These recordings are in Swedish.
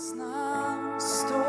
Hans namn står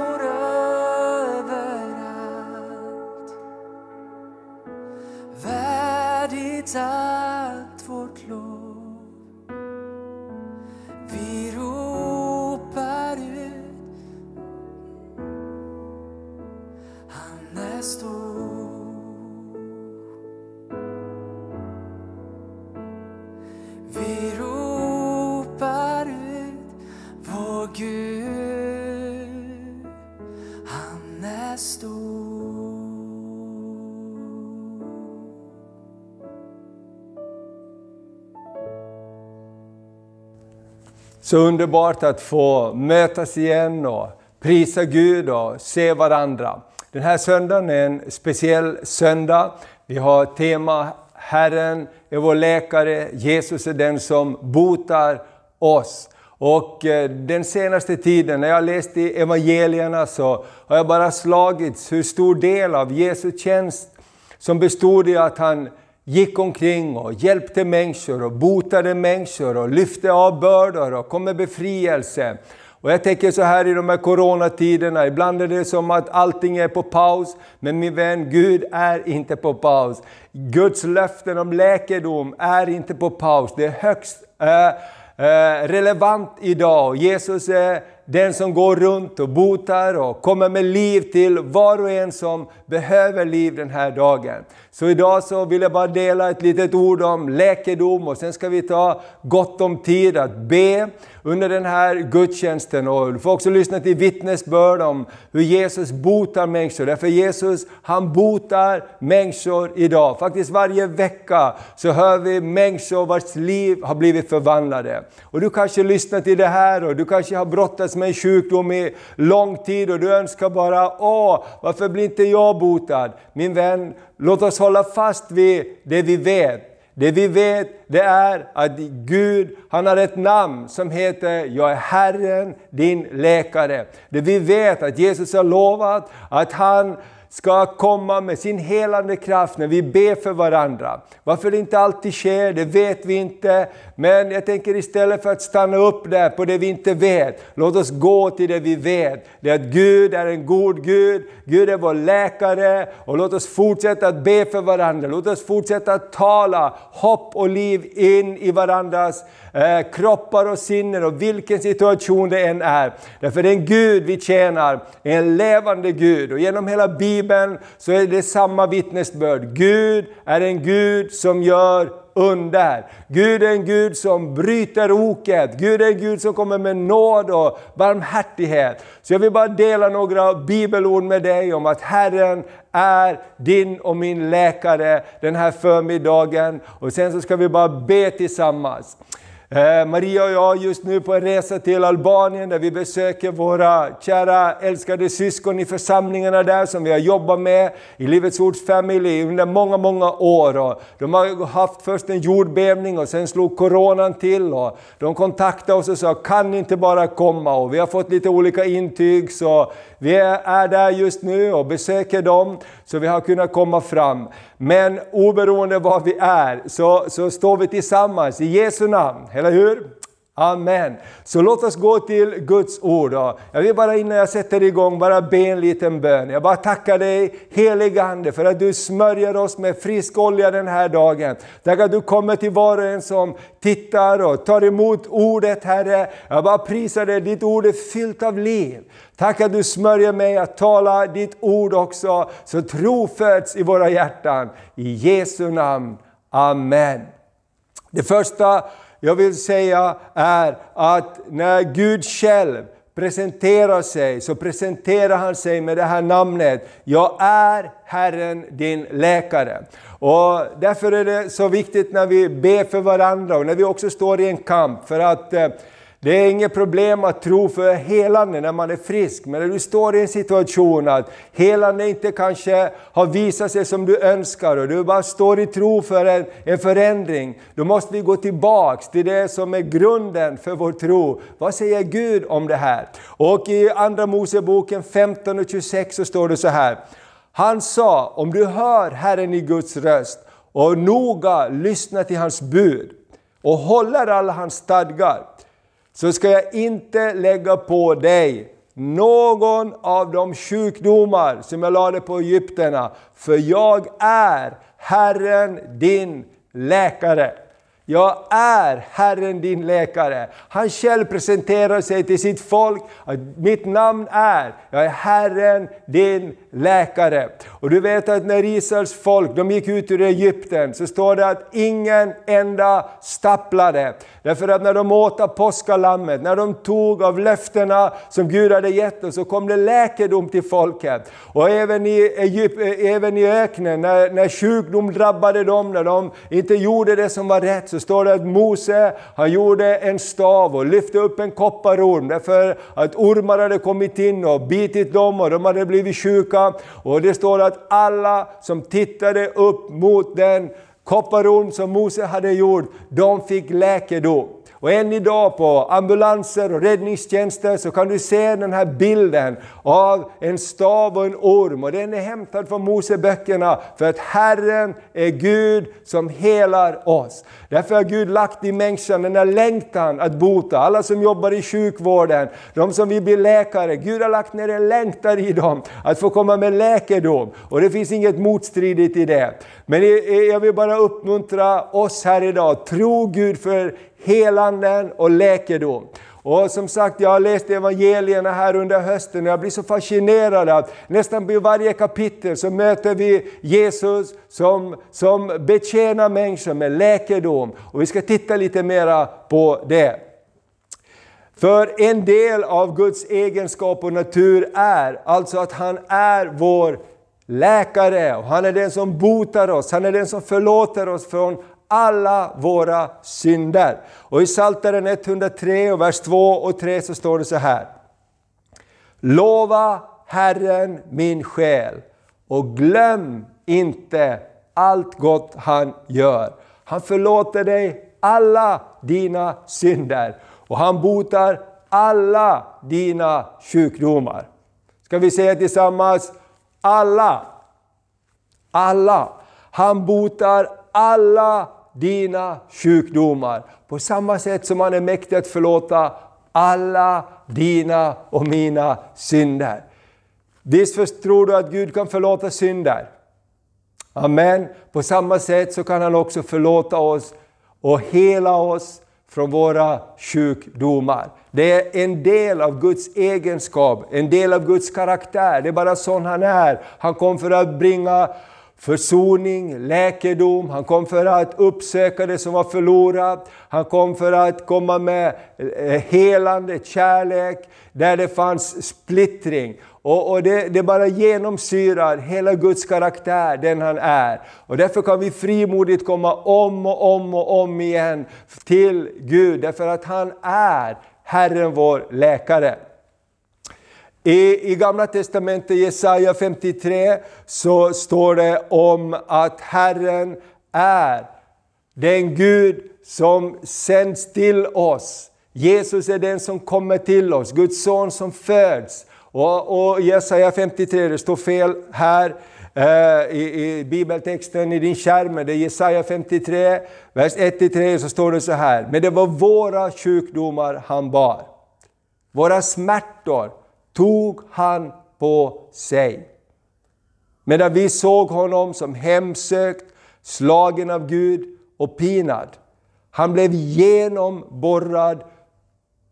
Så underbart att få mötas igen och prisa Gud och se varandra. Den här söndagen är en speciell söndag. Vi har tema Herren är vår läkare, Jesus är den som botar oss. Och eh, den senaste tiden när jag läst i evangelierna så har jag bara slagits hur stor del av Jesu tjänst som bestod i att han gick omkring och hjälpte människor och botade människor och lyfte av bördor och kom med befrielse. Och jag tänker så här i de här coronatiderna, ibland är det som att allting är på paus, men min vän, Gud är inte på paus. Guds löften om läkedom är inte på paus, det är högst eh, eh relevant idag. Jesus är den som går runt och botar och kommer med liv till var och en som behöver liv den här dagen. Så idag så vill jag bara dela ett litet ord om läkedom och sen ska vi ta gott om tid att be under den här gudstjänsten. Och du får också lyssna till vittnesbörd om hur Jesus botar människor. Därför Jesus, han botar människor idag. Faktiskt varje vecka så hör vi människor vars liv har blivit förvandlade. Och du kanske lyssnar till det här och du kanske har brottats med en sjukdom i lång tid och du önskar bara, åh, varför blir inte jag botad? Min vän, låt oss hålla fast vid det vi vet. Det vi vet det är att Gud, han har ett namn som heter Jag är Herren, din läkare. Det vi vet att Jesus har lovat att han ska komma med sin helande kraft när vi ber för varandra. Varför det inte alltid sker, det vet vi inte. Men jag tänker istället för att stanna upp där på det vi inte vet, låt oss gå till det vi vet. Det är att Gud är en god Gud, Gud är vår läkare och låt oss fortsätta att be för varandra. Låt oss fortsätta att tala hopp och liv in i varandras eh, kroppar och sinnen och vilken situation det än är. Därför det är en Gud vi tjänar en levande Gud och genom hela Bibeln så är det samma vittnesbörd. Gud är en Gud som gör under. Gud är en Gud som bryter oket. Gud är en Gud som kommer med nåd och barmhärtighet. Så jag vill bara dela några bibelord med dig om att Herren är din och min läkare den här förmiddagen. Och sen så ska vi bara be tillsammans. Eh, Maria och jag är just nu på en resa till Albanien där vi besöker våra kära älskade syskon i församlingarna där som vi har jobbat med i Livets Ords Family under många, många år. Och de har haft först en jordbävning och sen slog coronan till. Och de kontaktade oss och sa kan ni inte bara komma? Och vi har fått lite olika intyg så vi är där just nu och besöker dem så vi har kunnat komma fram. Men oberoende var vi är så, så står vi tillsammans i Jesu namn, eller hur? Amen. Så låt oss gå till Guds ord. Jag vill bara innan jag sätter igång bara be en liten bön. Jag bara tackar dig helige Ande för att du smörjer oss med frisk olja den här dagen. Tack att du kommer till var och en som tittar och tar emot ordet Herre. Jag bara prisar dig, ditt ord är fyllt av liv. Tack att du smörjer mig att tala ditt ord också, så tro föds i våra hjärtan. I Jesu namn. Amen. Det första jag vill säga är att när Gud själv presenterar sig så presenterar han sig med det här namnet. Jag är Herren din läkare. Och därför är det så viktigt när vi ber för varandra och när vi också står i en kamp. För att eh, det är inget problem att tro för helande när man är frisk, men när du står i en situation att helande inte kanske har visat sig som du önskar och du bara står i tro för en, en förändring, då måste vi gå tillbaks till det som är grunden för vår tro. Vad säger Gud om det här? Och i Andra Moseboken 15 och 26 så står det så här. Han sa, om du hör Herren i Guds röst och noga lyssnar till hans bud och håller alla hans stadgar, så ska jag inte lägga på dig någon av de sjukdomar som jag lade på egyptierna, för jag är Herren din läkare. Jag är Herren din läkare. Han själv presenterar sig till sitt folk. Att mitt namn är, jag är Herren din läkare. Och du vet att när Israels folk de gick ut ur Egypten så står det att ingen enda stapplade. Därför att när de åt av påskalammet, när de tog av löftena som Gud hade gett dem så kom det läkedom till folket. Och även i, Egypt, eh, även i öknen när, när sjukdom drabbade dem, när de inte gjorde det som var rätt så står det att Mose han gjorde en stav och lyfte upp en kopparorm därför att ormar hade kommit in och bitit dem och de hade blivit sjuka. Och det står att alla som tittade upp mot den kopparorm som Mose hade gjort, de fick läkedom. Och än idag på ambulanser och räddningstjänster så kan du se den här bilden av en stav och en orm. Och den är hämtad från Moseböckerna för att Herren är Gud som helar oss. Därför har Gud lagt i människan den här längtan att bota. Alla som jobbar i sjukvården, de som vill bli läkare. Gud har lagt ner en längtan i dem att få komma med läkedom. Och det finns inget motstridigt i det. Men jag vill bara uppmuntra oss här idag. Tro Gud för helanden och läkedom. Och som sagt, jag har läst evangelierna här under hösten och jag blir så fascinerad att nästan vid varje kapitel så möter vi Jesus som, som betjänar människor med läkedom. Och vi ska titta lite mera på det. För en del av Guds egenskap och natur är alltså att han är vår läkare. Och han är den som botar oss, han är den som förlåter oss från alla våra synder. Och i Psaltaren 103 och vers 2 och 3 så står det så här. Lova Herren min själ och glöm inte allt gott han gör. Han förlåter dig alla dina synder och han botar alla dina sjukdomar. Ska vi säga tillsammans alla. Alla. Han botar alla dina sjukdomar. På samma sätt som han är mäktig att förlåta alla dina och mina synder. Visst tror du att Gud kan förlåta synder? Amen. På samma sätt så kan han också förlåta oss och hela oss från våra sjukdomar. Det är en del av Guds egenskap, en del av Guds karaktär. Det är bara sån han är. Han kom för att bringa försoning, läkedom, han kom för att uppsöka det som var förlorat. Han kom för att komma med eh, helande, kärlek, där det fanns splittring. Och, och det, det, bara genomsyrar hela Guds karaktär, den han är. Och därför kan vi frimodigt komma om och om och om igen till Gud, därför att han är Herren vår läkare. I, I Gamla Testamentet, Jesaja 53, så står det om att Herren är den Gud som sänds till oss. Jesus är den som kommer till oss, Guds son som föds. Och, och Jesaja 53, det står fel här eh, i, i, bibeltexten i din skärm, det är Jesaja 53, vers 1-3 så står det så här. Men det var våra sjukdomar han bar, våra smärtor tog han på sig. Medan vi såg honom som hemsökt, slagen av Gud och pinad. Han blev genomborrad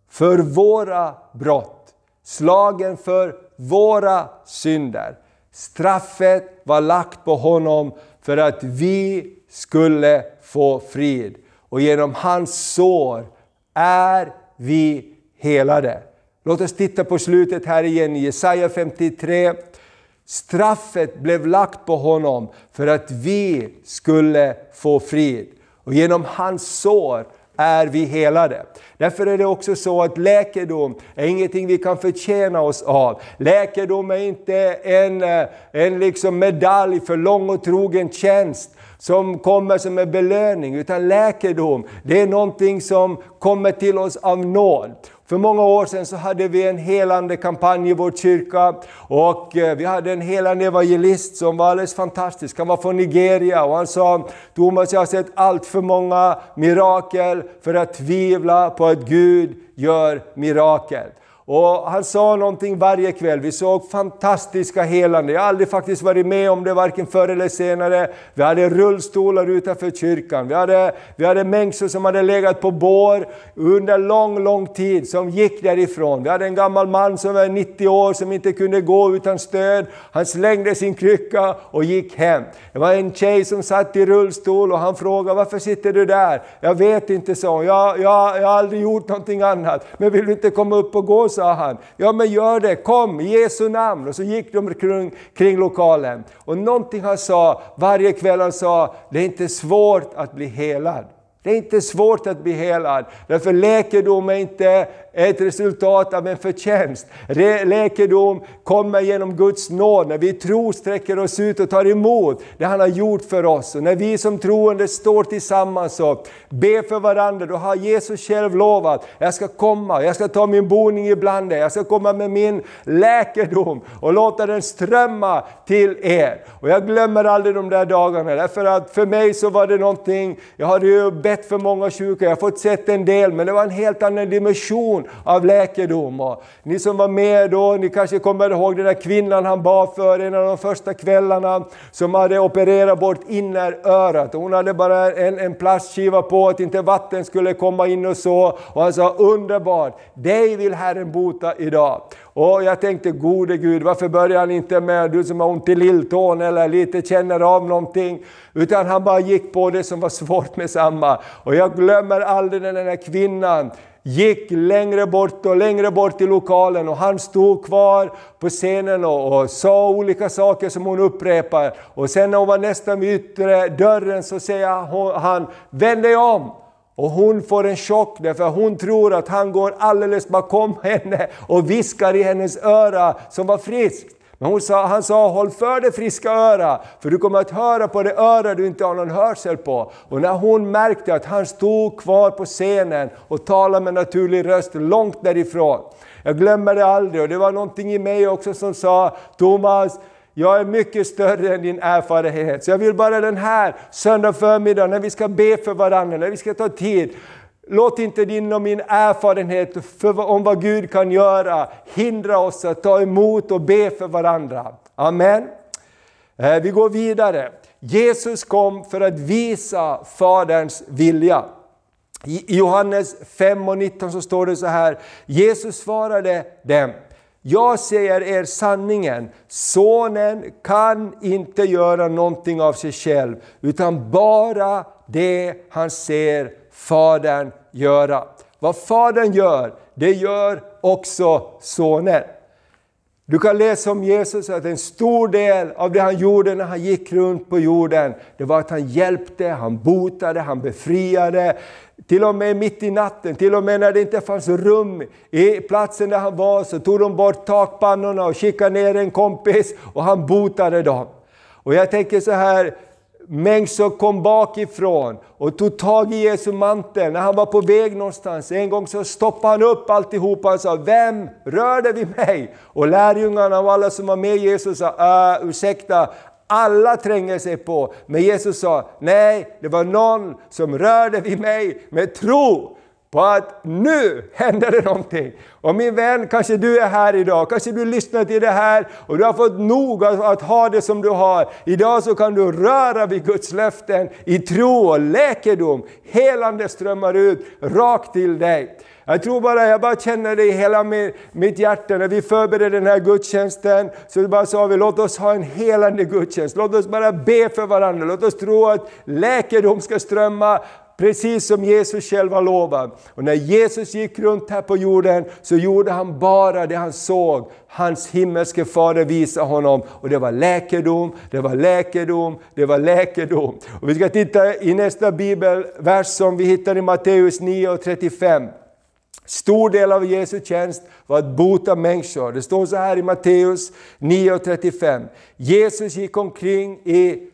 för våra brott, slagen för våra synder. Straffet var lagt på honom för att vi skulle få frid. Och genom hans sår är vi helade. Låt oss titta på slutet här igen i Jesaja 53. Straffet blev lagt på honom för att vi skulle få frid. Och genom hans sår är vi helade. Därför är det också så att läkedom är ingenting vi kan förtjäna oss av. Läkedom är inte en, eh, en liksom medalj för lång och trogen tjänst. som kommer som en belöning, utan läkedom, det är någonting som kommer till oss av nåd. För många år sedan så hade vi en helande kampanj i vår kyrka och eh, vi hade en helande evangelist som var alldeles fantastisk. Han var från Nigeria och han sa Thomas jag har sett allt för många mirakel för att tvivla på att Gud gör mirakel. Och han sa någonting varje kväll. Vi såg fantastiska helande. Jag har aldrig faktiskt varit med om det, varken förr eller senare. Vi hade rullstolar utanför kyrkan. Vi hade, vi hade människor som hade legat på bår under lång, lång tid, som gick därifrån. Vi hade en gammal man som var 90 år, som inte kunde gå utan stöd. Han slängde sin krycka och gick hem. Det var en tjej som satt i rullstol och han frågade, varför sitter du där? Jag vet inte, så. Jag, jag, jag har aldrig gjort någonting annat. Men vill du inte komma upp och gå? Sa han. Ja men gör det, kom i Jesu namn. Och så gick de kring, kring lokalen. Och någonting han sa varje kväll, han sa, det är inte svårt att bli helad. Det är inte svårt att bli helad, därför läkedom är inte ett resultat av en förtjänst. Läkedom kommer genom Guds nåd, när vi tror sträcker oss ut och tar emot det han har gjort för oss. Och när vi som troende står tillsammans och ber för varandra, då har Jesus själv lovat, jag ska komma, jag ska ta min boning ibland er, jag ska komma med min läkedom och låta den strömma till er. Och jag glömmer aldrig de där dagarna, därför att för mig så var det någonting, jag hade ju bett för många sjuka, jag har fått sett en del, men det var en helt annan dimension av läkedom. Och ni som var med då, ni kanske kommer ihåg den där kvinnan han bad för en av de första kvällarna, som hade opererat bort innerörat. Hon hade bara en, en plastskiva på att inte vatten skulle komma in och så. Och han sa underbart, dig vill Herren bota idag. Och jag tänkte, gode Gud, varför börjar han inte med du som har ont i lilltån eller lite känner av någonting? Utan han bara gick på det som var svårt med samma. Och jag glömmer aldrig när den här kvinnan gick längre bort och längre bort i lokalen och han stod kvar på scenen och, och sa olika saker som hon upprepade. Och sen när hon var nästan vid yttre dörren så säger han, vänd dig om! Och hon får en chock därför hon tror att han går alldeles bakom henne och viskar i hennes öra som var friskt. Men hon sa, han sa, håll för det friska öra, för du kommer att höra på det öra du inte har någon hörsel på. Och när hon märkte att han stod kvar på scenen och talade med naturlig röst långt därifrån. Jag glömmer det aldrig och det var någonting i mig också som sa, Thomas, jag är mycket större än din erfarenhet. Så jag vill bara den här söndag förmiddag när vi ska be för varandra, när vi ska ta tid, Låt inte din och min erfarenhet för, om vad Gud kan göra hindra oss att ta emot och be för varandra. Amen. Eh, vi går vidare. Jesus kom för att visa Faderns vilja. I Johannes 5 och 19 så står det så här. Jesus svarade dem. Jag säger er sanningen, sonen kan inte göra någonting av sig själv, utan bara det han ser Fadern göra. Vad Fadern gör, det gör också Sonen. Du kan läsa om Jesus att en stor del av det han gjorde när han gick runt på jorden, det var att han hjälpte, han botade, han befriade. Till och med mitt i natten, till och med när det inte fanns rum i platsen där han var, så tog de bort takpannorna och skickade ner en kompis och han botade dem. Och jag tänker så här, människor kom bakifrån och tog tag i Jesu mantel när han var på väg någonstans. En gång så stoppade han upp alltihopa och sa Vem rörde vid mig? Och lärjungarna och alla som var med Jesus sa uh, ursäkta, alla tränger sig på. Men Jesus sa nej, det var någon som rörde vid mig med tro på att nu händer det någonting. Och min vän, kanske du är här idag, kanske du lyssnar till det här och du har fått nog av att ha det som du har. Idag så kan du röra vid Guds löften i tro och läkedom. Helande strömmar ut rakt till dig. Jag tror bara, jag bara känner det i hela mitt hjärta. När vi förberedde den här gudstjänsten så bara sa vi, låt oss ha en helande gudstjänst. Låt oss bara be för varandra. Låt oss tro att läkedom ska strömma Precis som Jesus själv har lovat. Och när Jesus gick runt här på jorden så gjorde han bara det han såg. Hans himmelske fader visade honom. Och det var läkedom, det var läkedom, det var läkedom. Och vi ska titta i nästa bibelvers som vi hittar i Matteus 9 och 35. Stor del av Jesu tjänst var att bota människor. Det står så här i Matteus 9.35. Jesus gick omkring i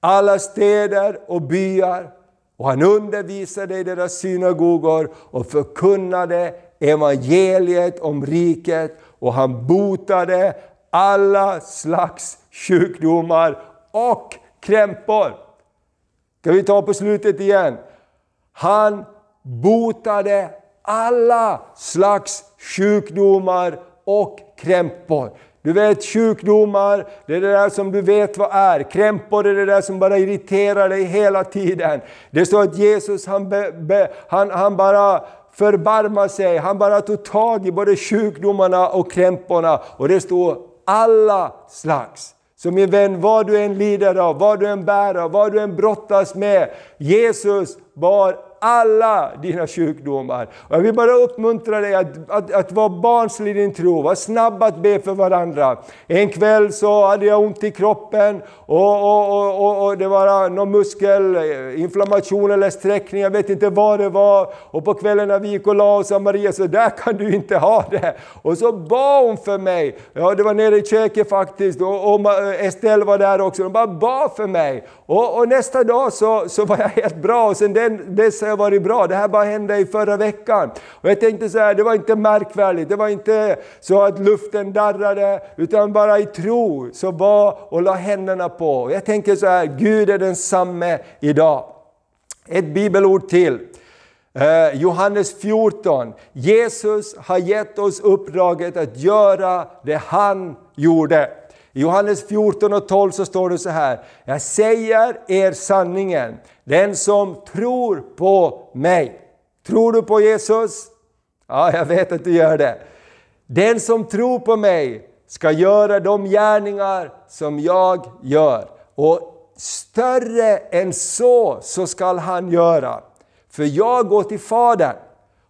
alla städer och byar och han undervisade i deras synagogor och förkunnade evangeliet om riket och han botade alla slags sjukdomar och krämpor. Ska vi ta på slutet igen? Han botade alla slags sjukdomar och krämpor. Du vet sjukdomar, det är det där som du vet vad är. Krämpor är det där som bara irriterar dig hela tiden. Det står att Jesus han, be, be, han, han bara förbarmar sig, han bara tog tag i både sjukdomarna och krämporna. Och det står alla slags. Så min vän, vad du än lider av, vad du än bär av, vad du än brottas med. Jesus bar alla dina sjukdomar. Och jag vill bara uppmuntra dig att, att, att vara barnslig i din tro, var snabb att be för varandra. En kväll så hade jag ont i kroppen och, och, och, och det var någon muskelinflammation eller sträckning, jag vet inte vad det var. Och på kvällen när vi gick och la oss sa Maria, så där kan du inte ha det. Och så bad hon för mig. Ja, det var nere i köket faktiskt och, och Estelle var där också. De bara bad för mig. Och, och, nästa dag så, så var jag helt bra och sen den, dess har jag har varit bra. Det här bara hände i förra veckan. Och jag tänkte så här, det var inte märkvärdigt, det var inte så att luften darrade, utan bara i tro så var och la händerna på. Och jag tänker så här, Gud är densamme idag. Ett bibelord till. Eh, Johannes 14. Jesus har gett oss uppdraget att göra det han gjorde. I Johannes 14 och 12 så står det så här. Jag säger er sanningen. Den som tror på mig. Tror du på Jesus? Ja, jag vet att du gör det. Den som tror på mig ska göra de gärningar som jag gör. Och större än så, så skall han göra. För jag går till Fadern.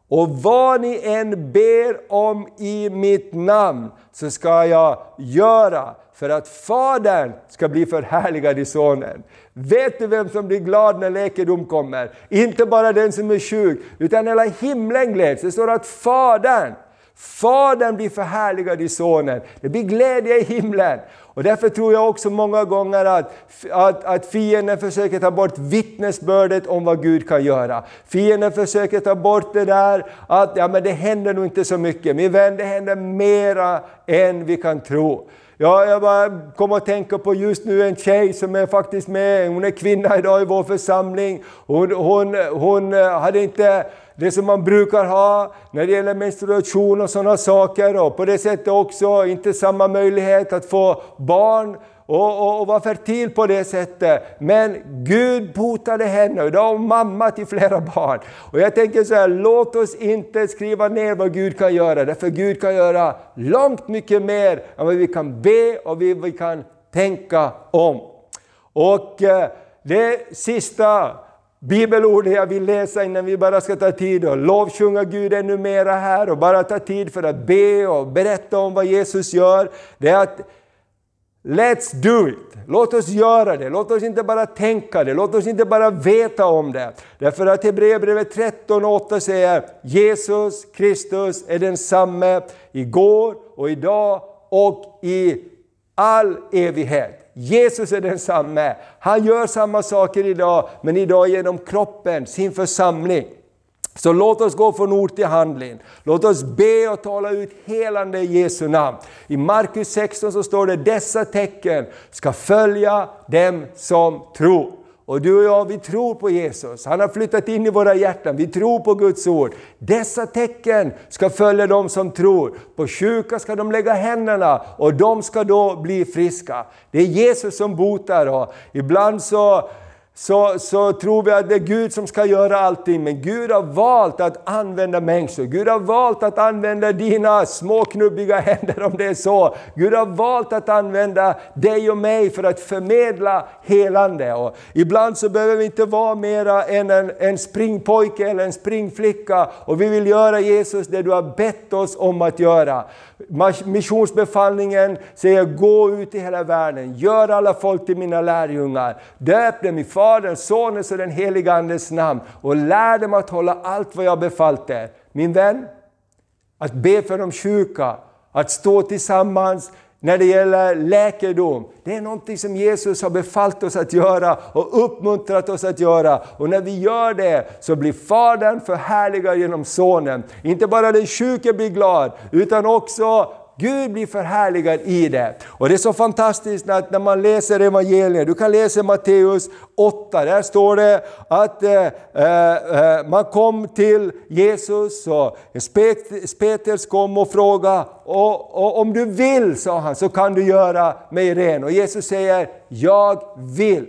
Och vad ni än ber om i mitt namn så ska jag göra för att Fadern ska bli förhärligad i Sonen. Vet du vem som blir glad när läkedom kommer? Inte bara den som är sjuk, utan hela himlen gläds. Det står att Fadern, Fadern blir förhärligad i Sonen. Det blir glädje i himlen. Och därför tror jag också många gånger att, att, att fienden försöker ta bort vittnesbördet om vad Gud kan göra. Fienden försöker ta bort det där att ja, men det händer nog inte så mycket. Min vän, det händer mera än vi kan tro. Ja, jag bara kom att tänka på just nu en tjej som är faktiskt med, hon är kvinna idag i vår församling. Hon, hon, hon hade inte det som man brukar ha när det gäller menstruation och sådana saker. Och på det sättet också inte samma möjlighet att få barn och, och, och vara fertil på det sättet. Men Gud botade henne och idag är hon mamma till flera barn. Och jag tänker så här, låt oss inte skriva ner vad Gud kan göra, därför Gud kan göra långt mycket mer än vad vi kan be och vi, vi kan tänka om. Och eh, det sista bibelordet jag vill läsa innan vi bara ska ta tid och lovsjunga Gud ännu mera här och bara ta tid för att be och berätta om vad Jesus gör. Det är att Let's do it! Låt oss göra det, låt oss inte bara tänka det, låt oss inte bara veta om det. Därför att Hebreerbrevet 13 8 säger Jesus Kristus är densamme igår och idag och i all evighet. Jesus är densamme. Han gör samma saker idag, men idag genom kroppen, sin församling. Så låt oss gå från ord till handling. Låt oss be och tala ut helande i Jesu namn. I Markus 16 så står det dessa tecken ska följa dem som tror. Och du och jag, vi tror på Jesus. Han har flyttat in i våra hjärtan. Vi tror på Guds ord. Dessa tecken ska följa dem som tror. På sjuka ska de lägga händerna och de ska då bli friska. Det är Jesus som botar. Och ibland så så, så tror vi att det är Gud som ska göra allting. Men Gud har valt att använda människor. Gud har valt att använda dina små knubbiga händer om det är så. Gud har valt att använda dig och mig för att förmedla helande. Och ibland så behöver vi inte vara mera än en, en springpojke eller en springflicka. Och vi vill göra Jesus det du har bett oss om att göra. Missionsbefallningen säger gå ut i hela världen, gör alla folk till mina lärjungar. Döp dem i Faderns, Sonens och den helige Andes namn och lär dem att hålla allt vad jag befallt er. Min vän, att be för de sjuka, att stå tillsammans när det gäller läkedom. Det är någonting som Jesus har befallt oss att göra och uppmuntrat oss att göra. Och när vi gör det så blir Fadern förhärligad genom Sonen. Inte bara den sjuke blir glad, utan också Gud blir förhärligad i det. Och det är så fantastiskt att när man läser evangeliet, du kan läsa Matteus 8, där står det att eh, eh, eh, man kom till Jesus och Petrus kom och frågade och, och, om du vill, sa han, så kan du göra mig ren. Och Jesus säger, jag vill.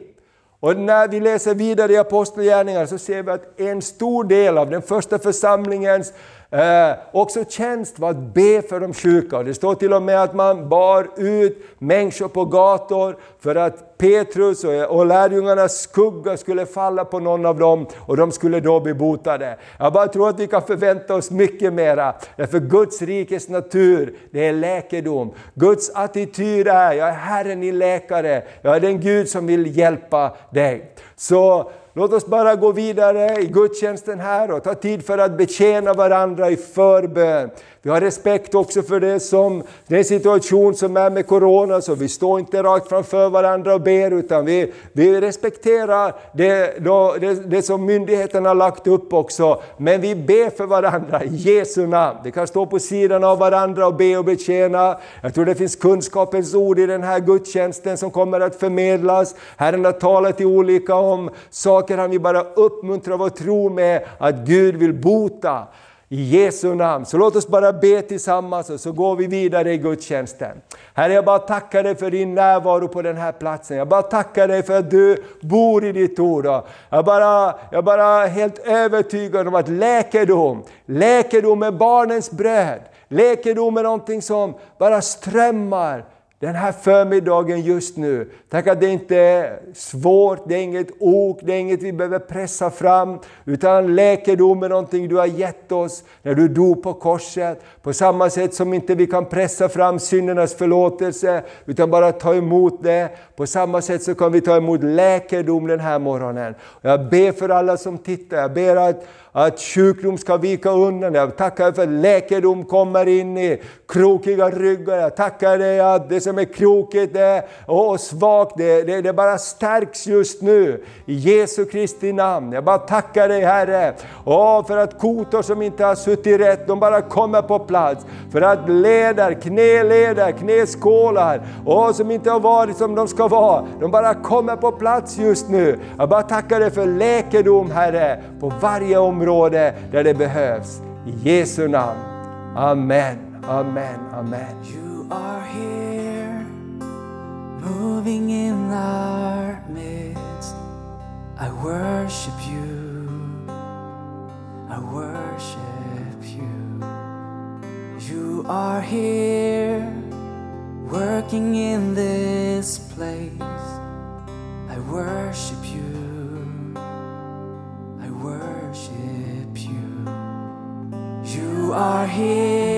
Och när vi läser vidare i Apostlagärningarna så ser vi att en stor del av den första församlingens Eh, också tjänst var att be för de sjuka. Det står till och med att man bar ut människor på gator för att Petrus och, och lärjungarnas skugga skulle falla på någon av dem och de skulle då bli botade. Jag bara tror att vi kan förvänta oss mycket mera. Därför Guds rikes natur, det är läkedom. Guds attityd är, jag är Herren din läkare, jag är den Gud som vill hjälpa dig. Så Låt oss bara gå vidare i gudstjänsten här och ta tid för att betjäna varandra i förbön. Vi har respekt också för det som, den situation som är med Corona, så vi står inte rakt framför varandra och ber, utan vi, vi respekterar det, det, det som myndigheterna har lagt upp också. Men vi ber för varandra i Jesu namn. Vi kan stå på sidan av varandra och be och betjäna. Jag tror det finns kunskapens ord i den här gudstjänsten som kommer att förmedlas. Herren har talat i olika om saker han vill bara uppmuntra vår tro med, att Gud vill bota. I Jesu namn. Så låt oss bara be tillsammans och så går vi vidare i gudstjänsten. Herre, jag bara tackar dig för din närvaro på den här platsen. Jag bara tackar dig för att du bor i ditt ord. Jag bara, jag bara är helt övertygad om att läkedom, läkedom är barnens bröd. Läkedom är någonting som bara strömmar den här förmiddagen just nu. Tack att det inte är svårt, det är inget ok, det är inget vi behöver pressa fram. Utan läkedom är någonting du har gett oss när du dog på korset. På samma sätt som inte vi kan pressa fram syndernas förlåtelse, utan bara ta emot det. På samma sätt så kan vi ta emot läkedom den här morgonen. Jag ber för alla som tittar, jag ber att att sjukdom ska vika undan. Jag tackar för att läkedom kommer in i krokiga ryggar. Jag tackar dig att det som är krokigt och svagt, det, det, det bara stärks just nu. I Jesu Kristi namn. Jag bara tackar dig Herre. Och för att kotor som inte har suttit rätt, de bara kommer på plats. För att leder, knäleder, knäskålar, och som inte har varit som de ska vara, de bara kommer på plats just nu. Jag bara tackar dig för läkedom Herre, på varje område område där det behövs. I Jesu namn. Amen, amen, amen. You are here, moving in our midst. I worship you. I worship you. You are here, working in this place. I worship you. I worship are here,